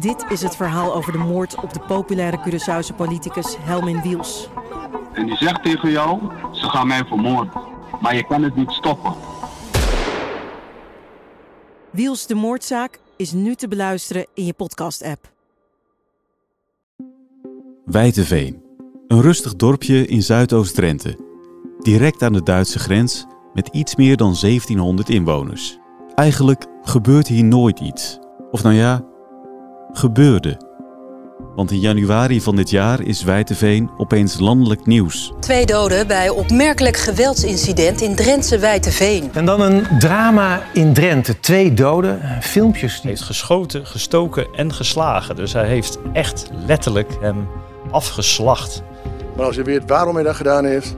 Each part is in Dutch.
Dit is het verhaal over de moord op de populaire Curaçaose politicus Helmin Wiels. En die zegt tegen jou, ze gaan mij vermoorden. Maar je kan het niet stoppen. Wiels de moordzaak is nu te beluisteren in je podcast-app. Wijteveen, een rustig dorpje in Zuidoost-Drenthe. Direct aan de Duitse grens met iets meer dan 1700 inwoners. Eigenlijk gebeurt hier nooit iets. Of nou ja, gebeurde. Want in januari van dit jaar is Wijteveen opeens landelijk nieuws. Twee doden bij opmerkelijk geweldsincident in Drentse Wijteveen. En dan een drama in Drenthe. Twee doden, filmpjes. Hij Die... heeft geschoten, gestoken en geslagen. Dus hij heeft echt letterlijk hem afgeslacht. Maar als je weet waarom hij dat gedaan heeft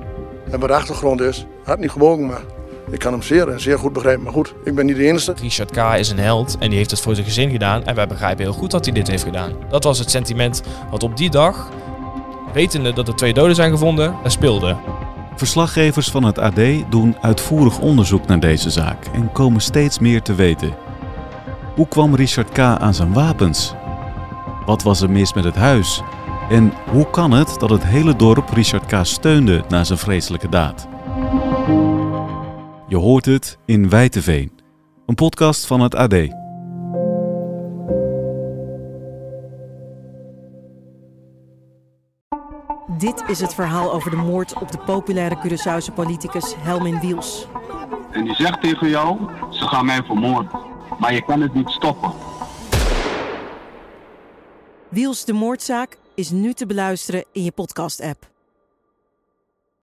en wat de achtergrond is, had het niet gewogen, maar ik kan hem zeer en zeer goed begrijpen. Maar goed, ik ben niet de enige. Richard K. is een held en die heeft het voor zijn gezin gedaan. En wij begrijpen heel goed dat hij dit heeft gedaan. Dat was het sentiment wat op die dag, wetende dat er twee doden zijn gevonden, er speelde. Verslaggevers van het AD doen uitvoerig onderzoek naar deze zaak en komen steeds meer te weten. Hoe kwam Richard K. aan zijn wapens? Wat was er mis met het huis? En hoe kan het dat het hele dorp Richard K. steunde na zijn vreselijke daad? Je hoort het in Wijteveen, een podcast van het AD. Dit is het verhaal over de moord op de populaire Curaçaose politicus Helmin Wiels. En die zegt tegen jou, ze gaan mij vermoorden. Maar je kan het niet stoppen. Wiels de moordzaak is nu te beluisteren in je podcast-app.